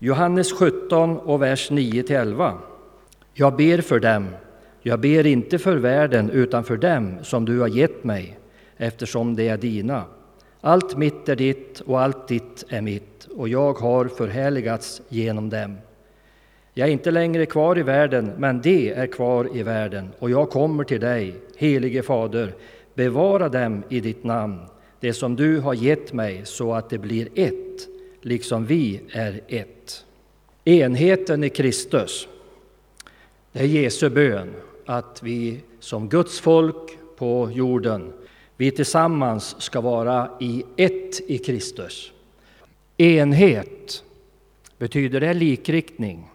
Johannes 17 och vers 9-11. Jag ber för dem, jag ber inte för världen utan för dem som du har gett mig, eftersom de är dina. Allt mitt är ditt och allt ditt är mitt, och jag har förhärligats genom dem. Jag är inte längre kvar i världen, men de är kvar i världen, och jag kommer till dig, helige Fader, bevara dem i ditt namn, det som du har gett mig, så att det blir ett, liksom vi är ett. Enheten i Kristus, det är Jesu bön, att vi som Guds folk på jorden, vi tillsammans ska vara i ett i Kristus. Enhet, betyder det likriktning?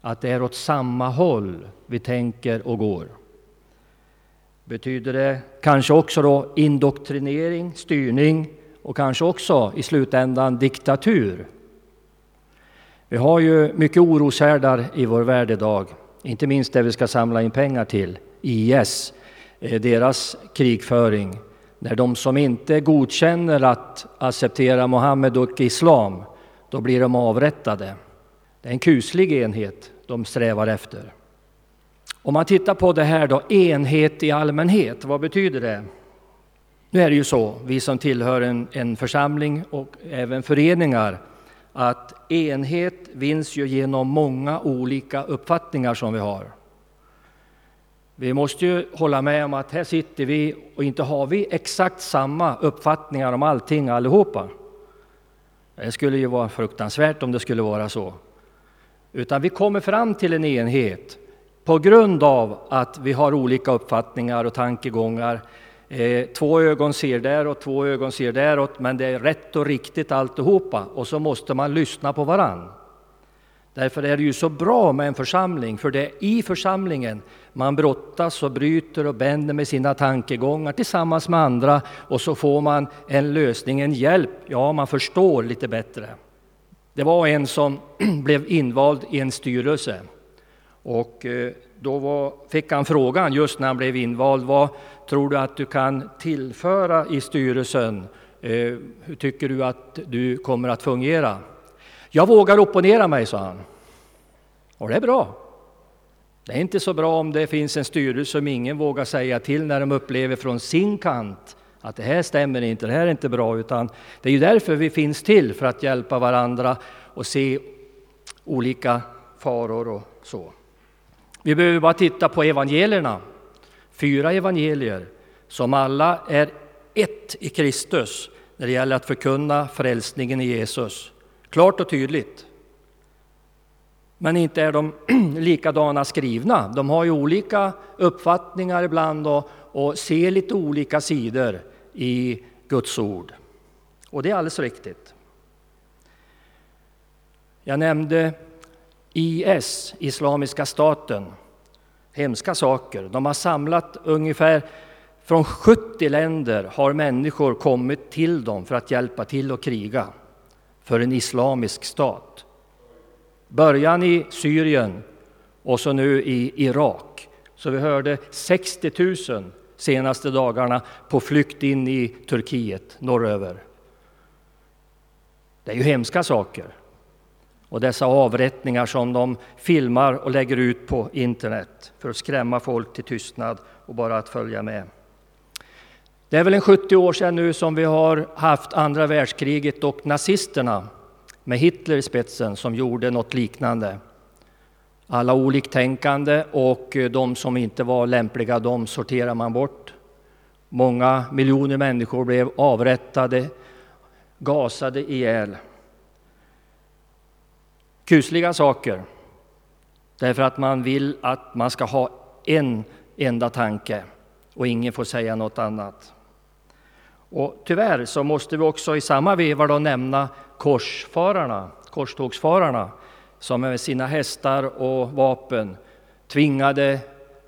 Att det är åt samma håll vi tänker och går? Betyder det kanske också då indoktrinering, styrning och kanske också i slutändan diktatur? Vi har ju mycket oroshärdar i vår värld idag, inte minst det vi ska samla in pengar till, IS, eh, deras krigföring. När de som inte godkänner att acceptera Mohammed och islam, då blir de avrättade. Det är en kuslig enhet de strävar efter. Om man tittar på det här då, enhet i allmänhet, vad betyder det? Nu är det ju så, vi som tillhör en, en församling och även föreningar, att enhet vinns ju genom många olika uppfattningar som vi har. Vi måste ju hålla med om att här sitter vi och inte har vi exakt samma uppfattningar om allting allihopa. Det skulle ju vara fruktansvärt om det skulle vara så. Utan vi kommer fram till en enhet på grund av att vi har olika uppfattningar och tankegångar. Eh, två ögon ser däråt, två ögon ser däråt, men det är rätt och riktigt alltihopa. Och så måste man lyssna på varann. Därför är det ju så bra med en församling, för det är i församlingen man brottas och bryter och bänder med sina tankegångar tillsammans med andra och så får man en lösning, en hjälp. Ja, man förstår lite bättre. Det var en som blev invald i en styrelse och eh, då var, fick han frågan just när han blev invald, vad tror du att du kan tillföra i styrelsen? Eh, hur tycker du att du kommer att fungera? Jag vågar opponera mig, sa han. Och det är bra. Det är inte så bra om det finns en styrelse som ingen vågar säga till när de upplever från sin kant att det här stämmer inte, det här är inte bra, utan det är ju därför vi finns till, för att hjälpa varandra och se olika faror och så. Vi behöver bara titta på evangelierna, fyra evangelier som alla är ett i Kristus när det gäller att förkunna frälsningen i Jesus. Klart och tydligt. Men inte är de likadana skrivna. De har ju olika uppfattningar ibland och, och ser lite olika sidor i Guds ord. Och det är alldeles riktigt. Jag nämnde IS, Islamiska staten. Hemska saker. De har samlat ungefär från 70 länder har människor kommit till dem för att hjälpa till att kriga för en islamisk stat. Början i Syrien och så nu i Irak. Så vi hörde 60 000 senaste dagarna på flykt in i Turkiet norröver. Det är ju hemska saker. Och dessa avrättningar som de filmar och lägger ut på internet för att skrämma folk till tystnad och bara att följa med. Det är väl en 70 år sedan nu som vi har haft andra världskriget och nazisterna med Hitler i spetsen som gjorde något liknande. Alla oliktänkande och eh, de som inte var lämpliga, de sorterar man bort. Många miljoner människor blev avrättade, gasade ihjäl. Kusliga saker, därför att man vill att man ska ha en enda tanke och ingen får säga något annat. Och tyvärr så måste vi också i samma veva då nämna korsfararna, korstågsfararna som med sina hästar och vapen tvingade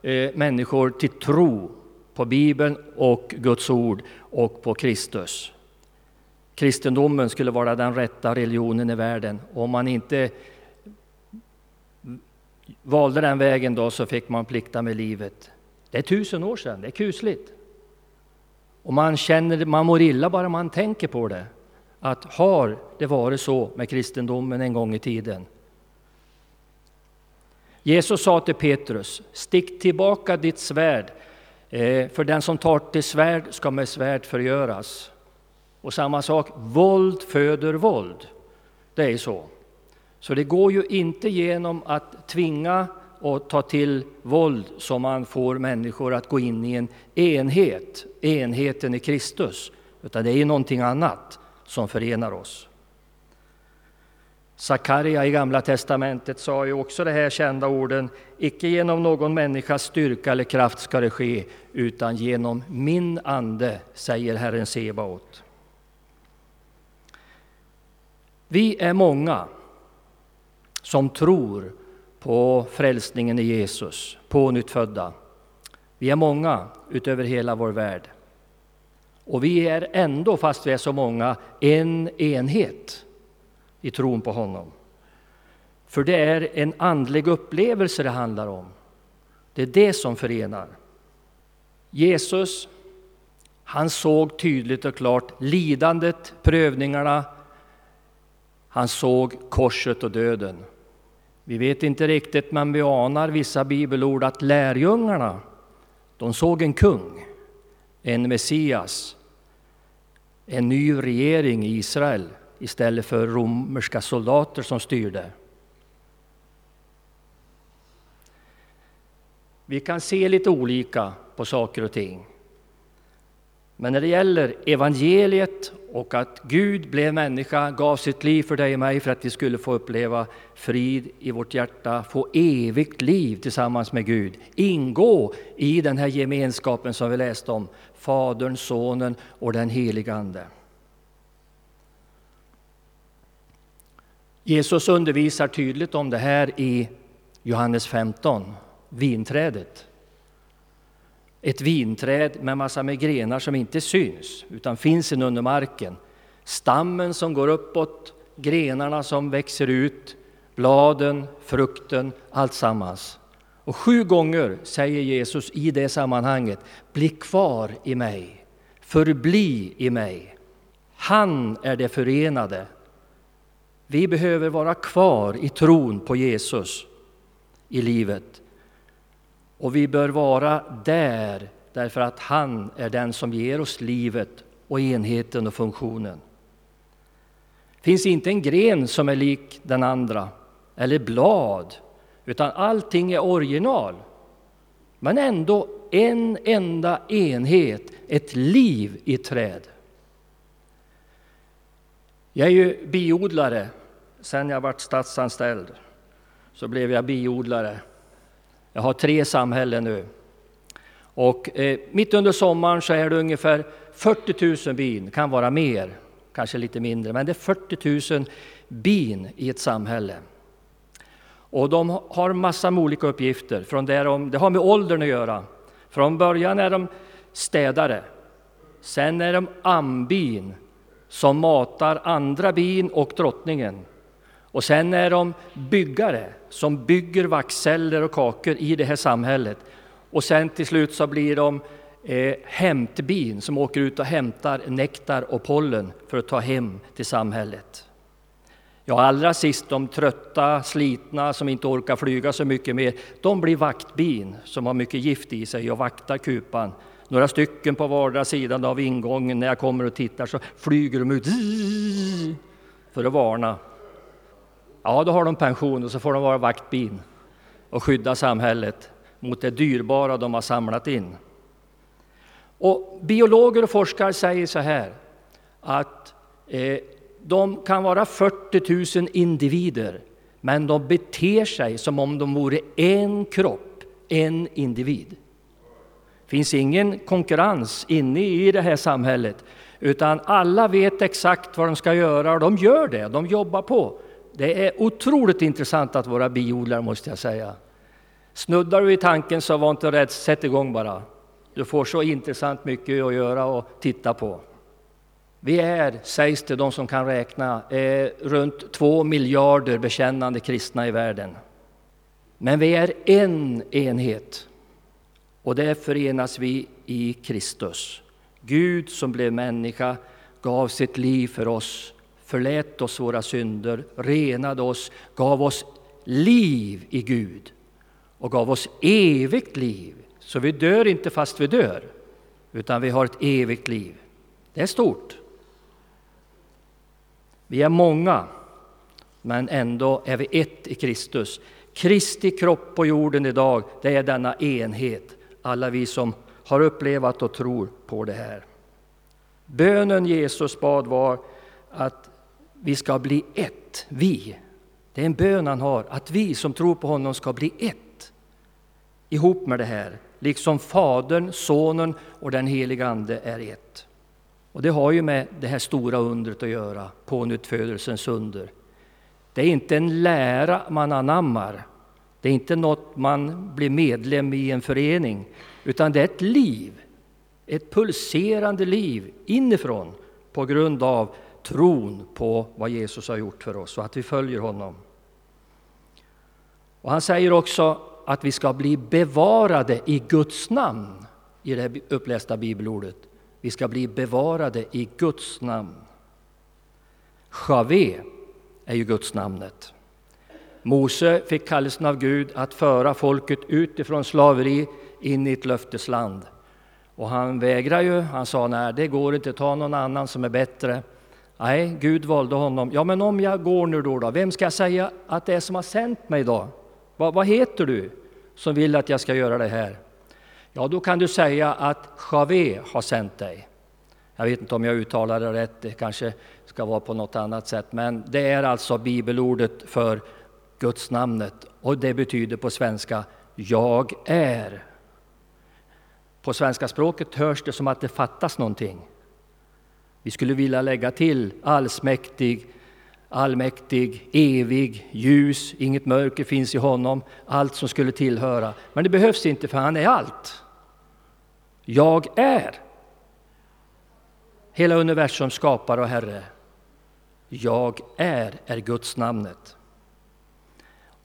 eh, människor till tro på Bibeln och Guds ord och på Kristus. Kristendomen skulle vara den rätta religionen i världen. Om man inte valde den vägen då så fick man plikta med livet. Det är tusen år sedan, det är kusligt. Och man känner, man mår illa bara man tänker på det. att har det varit så med kristendomen en gång i tiden? Jesus sa till Petrus, stick tillbaka ditt svärd, eh, för den som tar till svärd ska med svärd förgöras. Och samma sak, våld föder våld. Det är så. Så det går ju inte genom att tvinga och ta till våld som man får människor att gå in i en enhet, enheten i Kristus. Utan det är någonting annat som förenar oss. Sakarja i Gamla testamentet sa ju också de här kända orden, icke genom någon människas styrka eller kraft ska det ske, utan genom min ande, säger Herren Sebaot. Vi är många som tror på frälsningen i Jesus, på nyttfödda. Vi är många utöver hela vår värld. Och vi är ändå, fast vi är så många, en enhet i tron på honom. För det är en andlig upplevelse det handlar om. Det är det som förenar. Jesus, han såg tydligt och klart lidandet, prövningarna. Han såg korset och döden. Vi vet inte riktigt, men vi anar vissa bibelord att lärjungarna, de såg en kung, en Messias, en ny regering i Israel istället för romerska soldater som styrde. Vi kan se lite olika på saker och ting. Men när det gäller evangeliet och att Gud blev människa, gav sitt liv för dig och mig för att vi skulle få uppleva frid i vårt hjärta, få evigt liv tillsammans med Gud, ingå i den här gemenskapen som vi läste om, Fadern, Sonen och den helige Ande. Jesus undervisar tydligt om det här i Johannes 15, vinträdet. Ett vinträd med massa med grenar som inte syns, utan finns under marken. Stammen som går uppåt, grenarna som växer ut, bladen, frukten, allt sammans. Och sju gånger säger Jesus i det sammanhanget, bli kvar i mig, förbli i mig. Han är det förenade. Vi behöver vara kvar i tron på Jesus i livet. Och vi bör vara där därför att han är den som ger oss livet och enheten och funktionen. Det finns inte en gren som är lik den andra, eller blad, utan allting är original. Men ändå en enda enhet, ett liv i träd. Jag är ju biodlare. Sen jag varit statsanställd så blev jag biodlare. Jag har tre samhällen nu. Och eh, mitt under sommaren så är det ungefär 40 000 bin, kan vara mer, kanske lite mindre, men det är 40 000 bin i ett samhälle. Och de har massor med olika uppgifter. Från där de, det har med åldern att göra. Från början är de städare. Sen är de ambin som matar andra bin och drottningen. Och sen är de byggare som bygger vaxceller och kakor i det här samhället. Och sen till slut så blir de eh, hämtbin som åker ut och hämtar nektar och pollen för att ta hem till samhället. Ja, allra sist de trötta, slitna som inte orkar flyga så mycket mer, de blir vaktbin som har mycket gift i sig och vaktar kupan. Några stycken på vardera sidan av ingången. När jag kommer och tittar så flyger de ut för att varna. Ja, då har de pension och så får de vara vaktbin och skydda samhället mot det dyrbara de har samlat in. Och biologer och forskare säger så här att eh, de kan vara 40 000 individer men de beter sig som om de vore en kropp, en individ. Det finns ingen konkurrens inne i det här samhället utan alla vet exakt vad de ska göra och de gör det, de jobbar på. Det är otroligt intressant att vara biodlare måste jag säga. Snuddar du i tanken så var inte rädd, sätt igång bara. Du får så intressant mycket att göra och titta på. Vi är, sägs det de som kan räkna, eh, runt två miljarder bekännande kristna i världen. Men vi är en enhet och där förenas vi i Kristus. Gud som blev människa gav sitt liv för oss förlät oss våra synder, renade oss, gav oss liv i Gud och gav oss evigt liv. Så vi dör inte fast vi dör, utan vi har ett evigt liv. Det är stort. Vi är många, men ändå är vi ett i Kristus. Kristi kropp på jorden idag, det är denna enhet. Alla vi som har upplevt och tror på det här. Bönen Jesus bad var att vi ska bli ett, vi. Det är en bön han har, att vi som tror på honom ska bli ett ihop med det här. Liksom Fadern, Sonen och den heliga Ande är ett. Och det har ju med det här stora undret att göra, pånyttfödelsens under. Det är inte en lära man anammar, det är inte något man blir medlem i en förening, utan det är ett liv, ett pulserande liv inifrån på grund av tron på vad Jesus har gjort för oss och att vi följer honom. Och han säger också att vi ska bli bevarade i Guds namn i det upplästa bibelordet. Vi ska bli bevarade i Guds namn. Javé är ju Guds namnet. Mose fick kallelsen av Gud att föra folket ut ifrån slaveri in i ett löftesland. Och han vägrade ju. Han sa nej, det går inte, ta någon annan som är bättre. Nej, Gud valde honom. Ja, men om jag går nu då, då vem ska jag säga att det är som har sänt mig då? Vad, vad heter du som vill att jag ska göra det här? Ja, då kan du säga att Javé har sänt dig. Jag vet inte om jag uttalar det rätt, det kanske ska vara på något annat sätt, men det är alltså bibelordet för Guds namnet och det betyder på svenska Jag är. På svenska språket hörs det som att det fattas någonting. Vi skulle vilja lägga till allsmäktig, allmäktig, evig, ljus, inget mörker finns i honom, allt som skulle tillhöra. Men det behövs inte för han är allt. Jag är. Hela universums skapare och Herre. Jag är, är Guds namnet.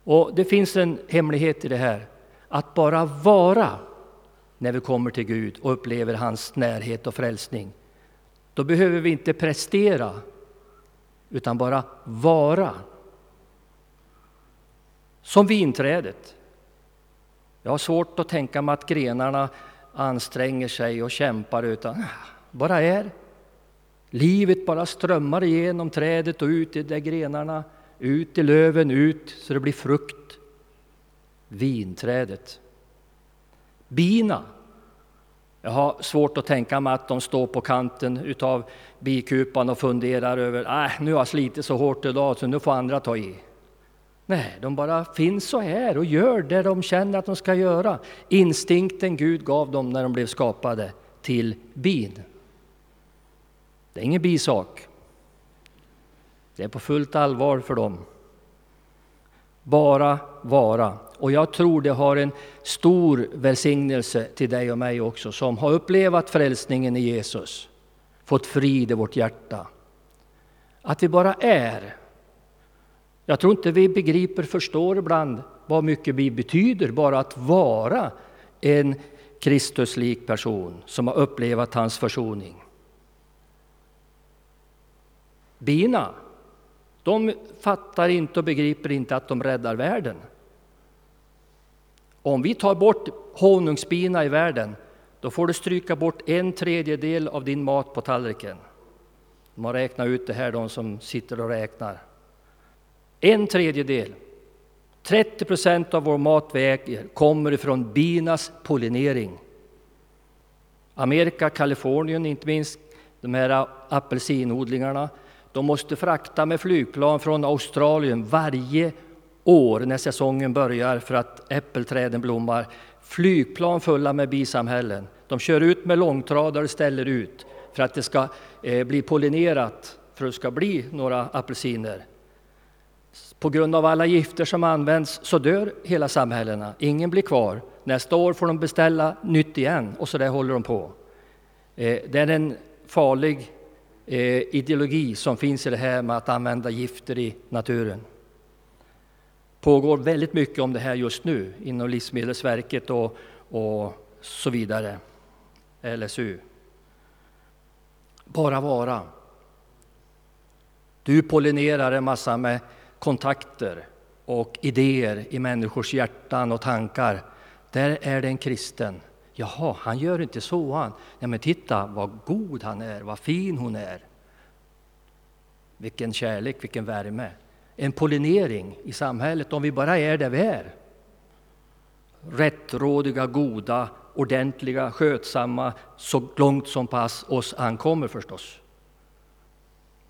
Och det finns en hemlighet i det här, att bara vara när vi kommer till Gud och upplever hans närhet och frälsning. Då behöver vi inte prestera, utan bara vara. Som vinträdet. Jag har svårt att tänka mig att grenarna anstränger sig och kämpar, utan bara är. Livet bara strömmar igenom trädet och ut i de grenarna, ut i löven, ut så det blir frukt. Vinträdet. Bina. Jag har svårt att tänka mig att de står på kanten utav bikupan och funderar över, äh, nu har jag slitit så hårt idag så nu får andra ta i. Nej, de bara finns så här och gör det de känner att de ska göra. Instinkten Gud gav dem när de blev skapade till bin. Det är ingen bisak. Det är på fullt allvar för dem. Bara vara. Och jag tror det har en stor välsignelse till dig och mig också som har upplevt frälsningen i Jesus, fått frid i vårt hjärta. Att vi bara är. Jag tror inte vi begriper, förstår ibland vad mycket vi betyder bara att vara en Kristuslik person som har upplevt hans försoning. Bina, de fattar inte och begriper inte att de räddar världen. Om vi tar bort honungsbina i världen, då får du stryka bort en tredjedel av din mat på tallriken. De har räknat ut det här, de som sitter och räknar. En tredjedel, 30 procent av vår mat vi äter kommer ifrån binas pollinering. Amerika, Kalifornien inte minst, de här apelsinodlingarna, de måste frakta med flygplan från Australien varje år när säsongen börjar för att äppelträden blommar. Flygplan fulla med bisamhällen. De kör ut med långtradare och ställer ut för att det ska eh, bli pollinerat, för att det ska bli några apelsiner. På grund av alla gifter som används så dör hela samhällena. Ingen blir kvar. Nästa år får de beställa nytt igen och så där håller de på. Eh, det är en farlig eh, ideologi som finns i det här med att använda gifter i naturen. Det pågår väldigt mycket om det här just nu inom Livsmedelsverket och, och så vidare, LSU. Bara vara. Du pollinerar en massa med kontakter och idéer i människors hjärtan och tankar. Där är det en kristen. Jaha, han gör inte så han. Ja, men titta vad god han är, vad fin hon är. Vilken kärlek, vilken värme. En pollinering i samhället om vi bara är där vi är. Rättrådiga, goda, ordentliga, skötsamma så långt som pass oss ankommer förstås.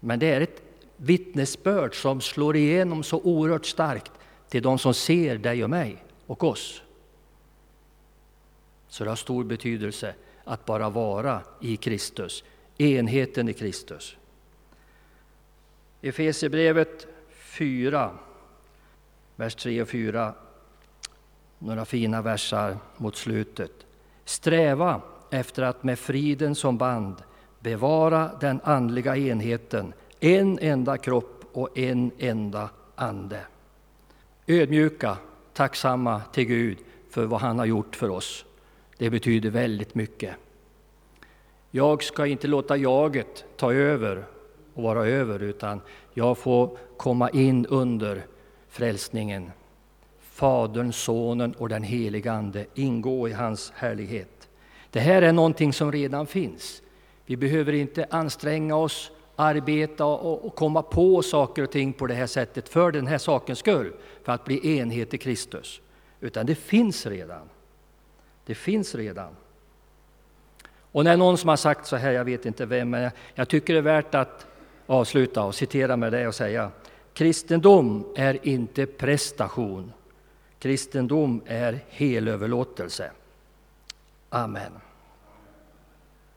Men det är ett vittnesbörd som slår igenom så oerhört starkt till de som ser dig och mig och oss. Så det har stor betydelse att bara vara i Kristus, enheten i Kristus. Efesierbrevet 4, vers 3 och 4, några fina versar mot slutet. Sträva efter att med friden som band bevara den andliga enheten, en enda kropp och en enda ande. Ödmjuka, tacksamma till Gud för vad han har gjort för oss. Det betyder väldigt mycket. Jag ska inte låta jaget ta över och vara över, utan jag får komma in under frälsningen. Fadern, Sonen och den helige Ande ingå i hans härlighet. Det här är någonting som redan finns. Vi behöver inte anstränga oss, arbeta och komma på saker och ting på det här sättet för den här sakens skull, för att bli enhet i Kristus. Utan det finns redan. Det finns redan. Och när någon som har sagt så här, jag vet inte vem, men jag tycker det är värt att avsluta och citera med det och säga Kristendom är inte prestation. Kristendom är helöverlåtelse. Amen.